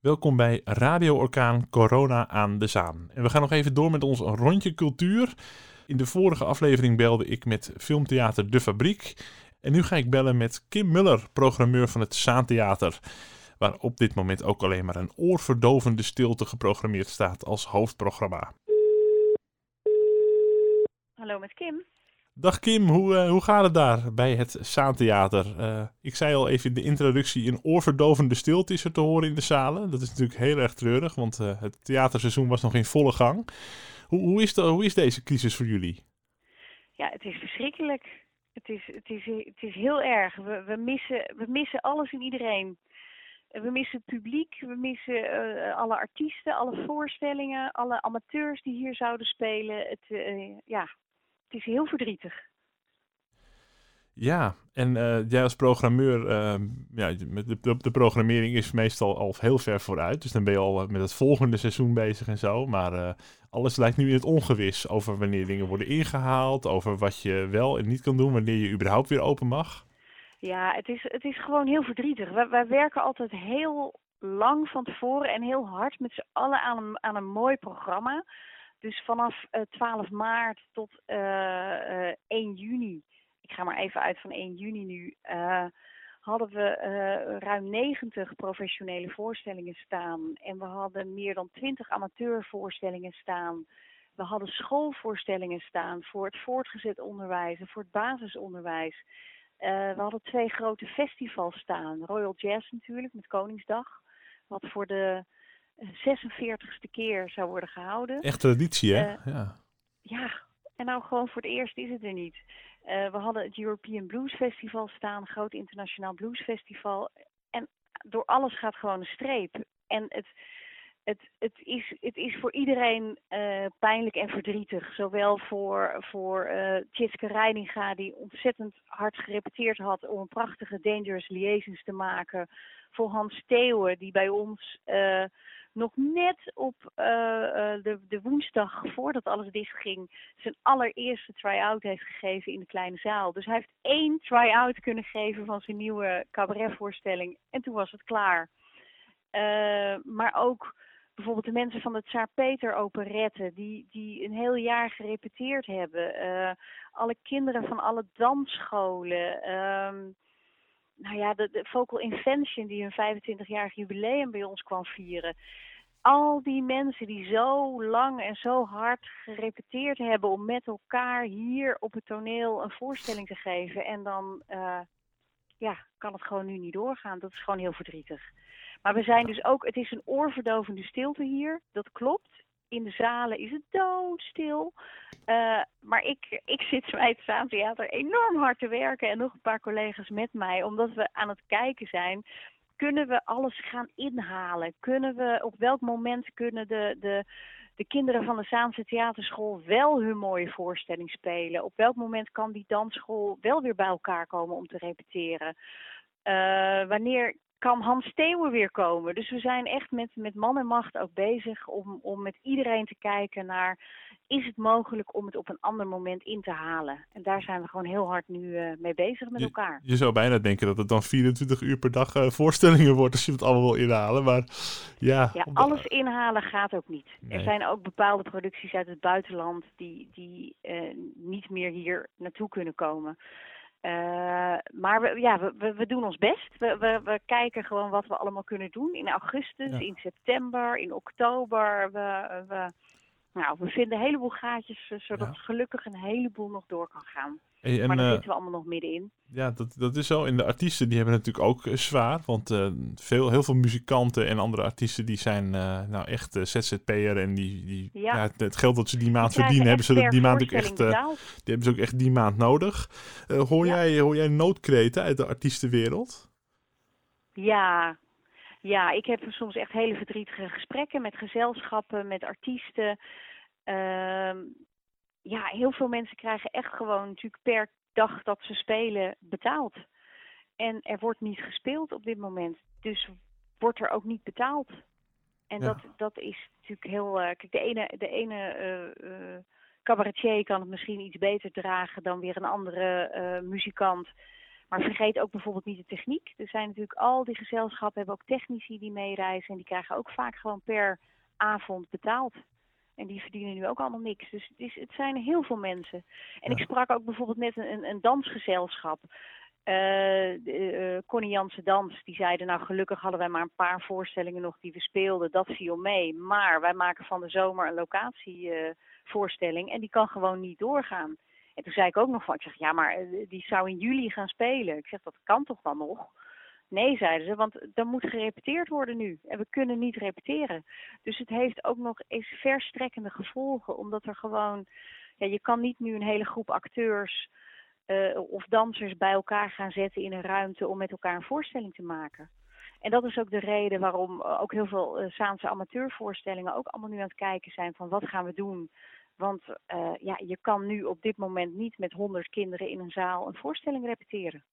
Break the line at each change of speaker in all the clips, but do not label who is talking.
Welkom bij Radio Orkaan Corona aan de Zaan. En we gaan nog even door met ons rondje cultuur. In de vorige aflevering belde ik met filmtheater De Fabriek. En nu ga ik bellen met Kim Muller, programmeur van het Zaantheater. Waar op dit moment ook alleen maar een oorverdovende stilte geprogrammeerd staat als hoofdprogramma.
Hallo met Kim.
Dag Kim, hoe, uh, hoe gaat het daar bij het Zaantheater? Uh, ik zei al even in de introductie, een oorverdovende stilte is er te horen in de zalen. Dat is natuurlijk heel erg treurig, want uh, het theaterseizoen was nog in volle gang. Hoe, hoe, is de, hoe is deze crisis voor jullie?
Ja, het is verschrikkelijk. Het is, het is, het is heel erg. We, we, missen, we missen alles en iedereen. We missen het publiek, we missen alle artiesten, alle voorstellingen, alle amateurs die hier zouden spelen. Het, ja, het is heel verdrietig.
Ja, en uh, jij als programmeur, uh, ja, de, de, de, programmering is meestal al heel ver vooruit. Dus dan ben je al met het volgende seizoen bezig en zo. Maar uh, alles lijkt nu in het ongewis over wanneer dingen worden ingehaald. Over wat je wel en niet kan doen, wanneer je überhaupt weer open mag.
Ja, het is, het is gewoon heel verdrietig. Wij, wij werken altijd heel lang van tevoren en heel hard met z'n allen aan een, aan een mooi programma. Dus vanaf uh, 12 maart tot uh, uh, 1 juni, ik ga maar even uit van 1 juni nu, hadden we ruim 90 professionele voorstellingen staan. En we hadden meer dan 20 amateurvoorstellingen staan. We hadden schoolvoorstellingen staan voor het voortgezet onderwijs en voor het basisonderwijs. we hadden twee grote festivals staan. Royal Jazz natuurlijk, met Koningsdag. Wat voor de 46ste keer zou worden gehouden.
Echt traditie, hè? Uh,
ja. Ja, en nou gewoon voor het eerst is het er niet. Uh, we hadden het European Blues Festival staan, groot internationaal bluesfestival. En door alles gaat gewoon een streep. En het, het, het, is, het is voor iedereen uh, pijnlijk en verdrietig. Zowel voor, voor uh, Tjitske Reininga, die ontzettend hard gerepeteerd had om een prachtige Dangerous Liaisons te maken. Voor Hans Theeuwen, die bij ons uh, nog net op uh, uh, de, de woensdag voordat alles dichtging zijn allereerste try-out heeft gegeven in de kleine zaal. Dus hij heeft één try-out kunnen geven van zijn nieuwe cabaretvoorstelling en toen was het klaar. Uh, maar ook bijvoorbeeld de mensen van de Tsaar Peter operette die, die een heel jaar gerepeteerd hebben. alle kinderen van alle dansscholen. Um, nou ja, de, de Vocal Invention die hun 25-jarig jubileum bij ons kwam vieren. Al die mensen die zo lang en zo hard gerepeteerd hebben om met elkaar hier op het toneel een voorstelling te geven. En dan uh, ja, kan het gewoon nu niet doorgaan. Dat is gewoon heel verdrietig. Maar we zijn dus ook, het is een oorverdovende stilte hier. Dat klopt. In de zalen is het doodstil. Uh, maar ik, ik zit bij het Zaantheater enorm hard te werken en nog een paar collega's met mij, omdat we aan het kijken zijn. Kunnen we alles gaan inhalen? Kunnen we, op welk moment kunnen de, de, de kinderen van de Zaanse Theaterschool wel hun mooie voorstelling spelen? Op welk moment kan die dansschool wel weer bij elkaar komen om te repeteren? Uh, wanneer kan Hans Theeuwen weer komen. Dus we zijn echt met, met man en macht ook bezig om, om met iedereen te kijken naar... is het mogelijk om het op een ander moment in te halen? En daar zijn we gewoon heel hard nu uh, mee bezig met
je,
elkaar.
Je zou bijna denken dat het dan 24 uur per dag uh, voorstellingen wordt... als je het allemaal wil inhalen, maar ja...
Ja, alles inhalen gaat ook niet. Nee. Er zijn ook bepaalde producties uit het buitenland... die, die uh, niet meer hier naartoe kunnen komen... Uh, maar we, ja, we, we doen ons best. We, we, we kijken gewoon wat we allemaal kunnen doen in augustus, ja. in september, in oktober. We, we, nou, we vinden een heleboel gaatjes, zodat ja. gelukkig een heleboel nog door kan gaan. Hey, en, maar daar uh, zitten we allemaal nog middenin.
Ja, dat, dat is zo. En de artiesten die hebben het natuurlijk ook uh, zwaar. Want uh, veel, heel veel muzikanten en andere artiesten die zijn nou echt ZZP'er. En die, die, ja. Ja, het, het, geld dat ze die maand verdienen, hebben ze die maand ook echt, die hebben ze ook echt die maand nodig. hoor, ja. jij, hoor jij noodkreten uit de artiestenwereld?
Ja, ja, ik heb soms echt hele verdrietige gesprekken met gezelschappen, met artiesten. Uh, ja, heel veel mensen krijgen echt gewoon natuurlijk per dag dat ze spelen betaald. En er wordt niet gespeeld op dit moment. Dus wordt er ook niet betaald. En ja. dat, dat is natuurlijk heel. Uh, kijk, de ene, de ene uh, uh, cabaretier kan het misschien iets beter dragen dan weer een andere muzikant. Maar vergeet ook bijvoorbeeld niet de techniek. Er zijn natuurlijk al die gezelschappen hebben ook technici die meereizen en die krijgen ook vaak gewoon per avond betaald. En die verdienen nu ook allemaal niks. Dus het, is, het zijn heel veel mensen. En ik sprak ook bijvoorbeeld net een, een dansgezelschap. Uh, uh, Connie Jansen Dans, die zeiden nou gelukkig hadden wij maar een paar voorstellingen nog die we speelden. Dat viel mee. Maar wij maken van de zomer een locatievoorstelling uh, en die kan gewoon niet doorgaan. En toen zei ik ook nog van, ik zeg ja maar die zou in juli gaan spelen. Ik zeg dat kan toch dan nog? Nee, zeiden ze, want er moet gerepeteerd worden nu. En we kunnen niet repeteren. Dus het heeft ook nog eens verstrekkende gevolgen. Omdat er gewoon, ja, je kan niet nu een hele groep acteurs uh, of dansers bij elkaar gaan zetten in een ruimte om met elkaar een voorstelling te maken. En dat is ook de reden waarom ook heel veel uh, Saanse amateurvoorstellingen ook allemaal nu aan het kijken zijn van wat gaan we doen. Want uh, ja, je kan nu op dit moment niet met honderd kinderen in een zaal een voorstelling repeteren.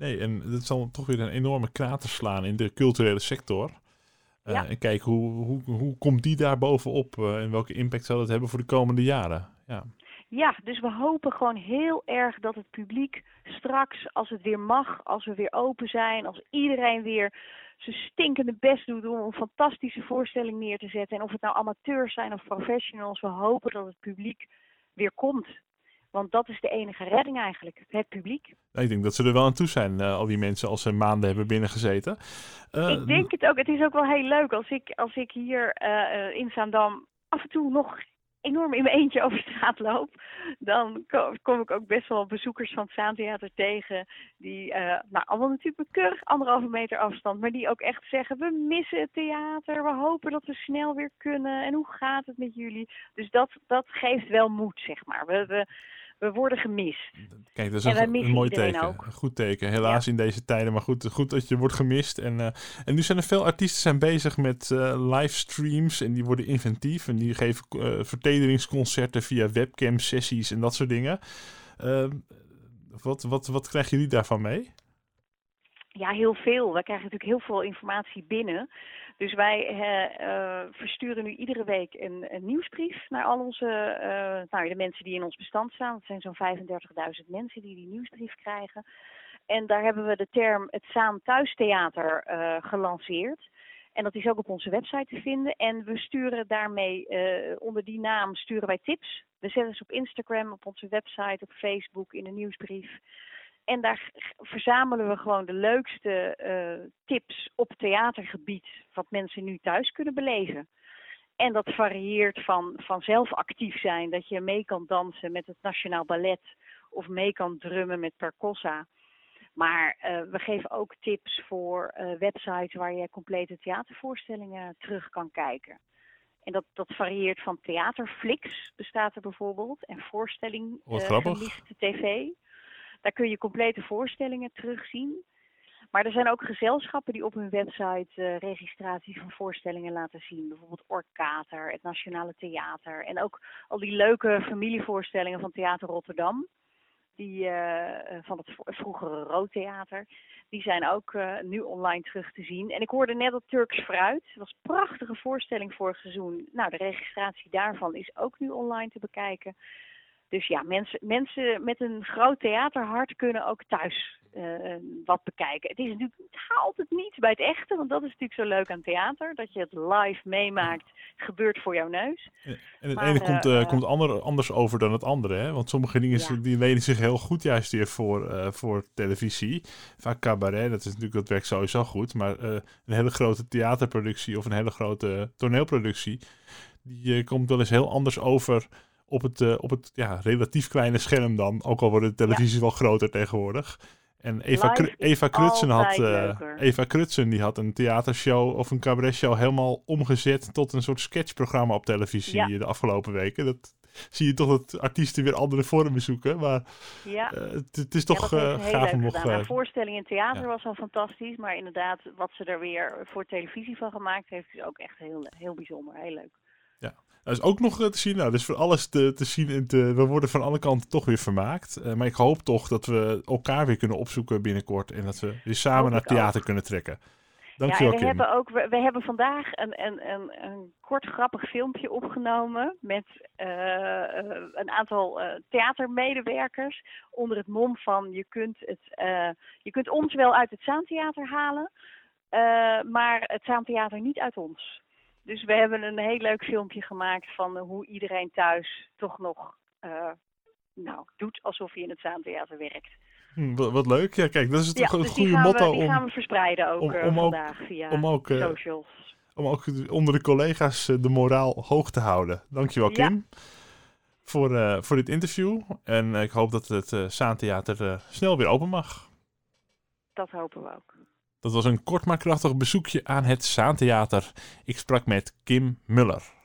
Nee, en dat zal toch weer een enorme krater slaan in de culturele sector. Uh, ja. En kijken hoe, hoe, hoe komt die daar bovenop uh, en welke impact zal dat hebben voor de komende jaren. Ja.
ja, dus we hopen gewoon heel erg dat het publiek straks, als het weer mag, als we weer open zijn, als iedereen weer zijn stinkende best doet om een fantastische voorstelling neer te zetten. En of het nou amateurs zijn of professionals, we hopen dat het publiek weer komt. Want dat is de enige redding eigenlijk, het publiek.
Ik denk dat ze er wel aan toe zijn, uh, al die mensen, als ze maanden hebben binnengezeten.
Uh, ik denk het ook. Het is ook wel heel leuk als ik, als ik hier uh, in Zaandam af en toe nog enorm in mijn eentje over straat loop, dan kom, kom ik ook best wel bezoekers van het Zaantheater tegen. Die, uh, nou, allemaal natuurlijk keurig anderhalve meter afstand, maar die ook echt zeggen: We missen het theater, we hopen dat we snel weer kunnen. En hoe gaat het met jullie? Dus dat, dat geeft wel moed, zeg maar. We, we, we worden gemist.
Kijk, dat is een, een mooi teken. Ook. Een goed teken. Helaas ja. in deze tijden, maar goed, goed dat je wordt gemist. En, uh, en nu zijn er veel artiesten zijn bezig met uh, livestreams en die worden inventief en die geven uh, vertederingsconcerten via webcam sessies en dat soort dingen. Ehm, wat, wat, wat krijgen jullie daarvan mee?
Ja, heel veel. We krijgen natuurlijk heel veel informatie binnen. Dus wij uh, versturen nu iedere week een, nieuwsbrief naar al onze, uh, nou, de mensen die in ons bestand staan. Dat zijn zo'n 35.000 mensen die die nieuwsbrief krijgen. En daar hebben we de term het Saam Thuistheater uh, gelanceerd. En dat is ook op onze website te vinden. En we sturen daarmee, onder die naam sturen wij tips. We zetten ze op Instagram, op onze website, op Facebook, in een nieuwsbrief. En daar verzamelen we gewoon de leukste uh, tips op theatergebied, wat mensen nu thuis kunnen beleven. En dat varieert van, van zelf actief zijn, dat je mee kan dansen met het Nationaal Ballet of mee kan drummen met percossa. Maar uh, we geven ook tips voor uh, websites waar je complete theatervoorstellingen terug kan kijken. En dat, dat varieert van theaterflix bestaat er bijvoorbeeld en voorstelling
uh,
tv. Daar kun je complete voorstellingen terugzien. Maar er zijn ook gezelschappen die op hun website uh, registratie van voorstellingen laten zien. Bijvoorbeeld Orkater, het Nationale Theater. En ook al die leuke familievoorstellingen van Theater Rotterdam. Die, uh, van het vroegere Roodtheater. Die zijn ook nu online terug te zien. En ik hoorde net dat Turks Fruit. Dat was een prachtige voorstelling vorig seizoen. Nou, de registratie daarvan is ook nu online te bekijken. Dus ja, mensen, mensen met een groot theaterhart kunnen ook thuis uh, wat bekijken. Het is natuurlijk het haalt het niet bij het echte, want dat is natuurlijk zo leuk aan theater. Dat je het live meemaakt, gebeurt voor jouw neus.
En het maar, ene uh, komt, uh, komt ander, anders over dan het andere. Hè? Want sommige dingen ja. die lenen zich heel goed juist weer voor, voor televisie. Vaak cabaret, dat is natuurlijk, dat werkt sowieso goed. Maar een hele grote theaterproductie of een hele grote toneelproductie, die komt wel eens heel anders over op het, uh, op het ja, relatief kleine scherm dan. Ook al worden de televisies ja. wel groter tegenwoordig. En Eva, Eva Krutsen had uh, Eva Krutsen die had een theatershow of een cabaretshow helemaal omgezet tot een soort sketchprogramma op televisie ja. de afgelopen weken. Dat zie je toch dat artiesten weer andere vormen zoeken. Maar
ja.
uh, het is toch uh, gaaf om nog...
Een voorstelling in theater was al fantastisch. Maar inderdaad, wat ze er weer voor televisie van gemaakt heeft, is ook echt heel, heel bijzonder. Heel leuk.
Dat is ook nog te zien. Nou, dus voor alles te, te zien en te, we worden van alle kanten toch weer vermaakt. Uh, maar ik hoop toch dat we elkaar weer kunnen opzoeken binnenkort. En dat we weer samen naar theater ook. kunnen trekken. Dankjewel,
ja, we
Kim.
hebben ook we, we hebben vandaag een, een, een, een kort grappig filmpje opgenomen met uh, een aantal uh, theatermedewerkers onder het mom van je kunt het je kunt ons wel uit het Zaantheater halen, maar het Zaantheater niet uit ons. Dus we hebben een heel leuk filmpje gemaakt van hoe iedereen thuis toch nog nou, doet alsof hij in het Zaantheater werkt.
Hm, wat, wat, leuk. Ja, kijk, dat is
ja,
een
dus
goede motto
we, die
om,
gaan we verspreiden ook
om,
uh,
om
vandaag
ook,
via
om ook, uh,
socials.
Om ook onder de collega's de moraal hoog te houden. Dankjewel, Kim, ja. voor, voor dit interview. En ik hoop dat het Zaantheater snel weer open mag.
Dat hopen we ook.
Dat was een kort maar krachtig bezoekje aan het Zaantheater. Ik sprak met Kim Muller.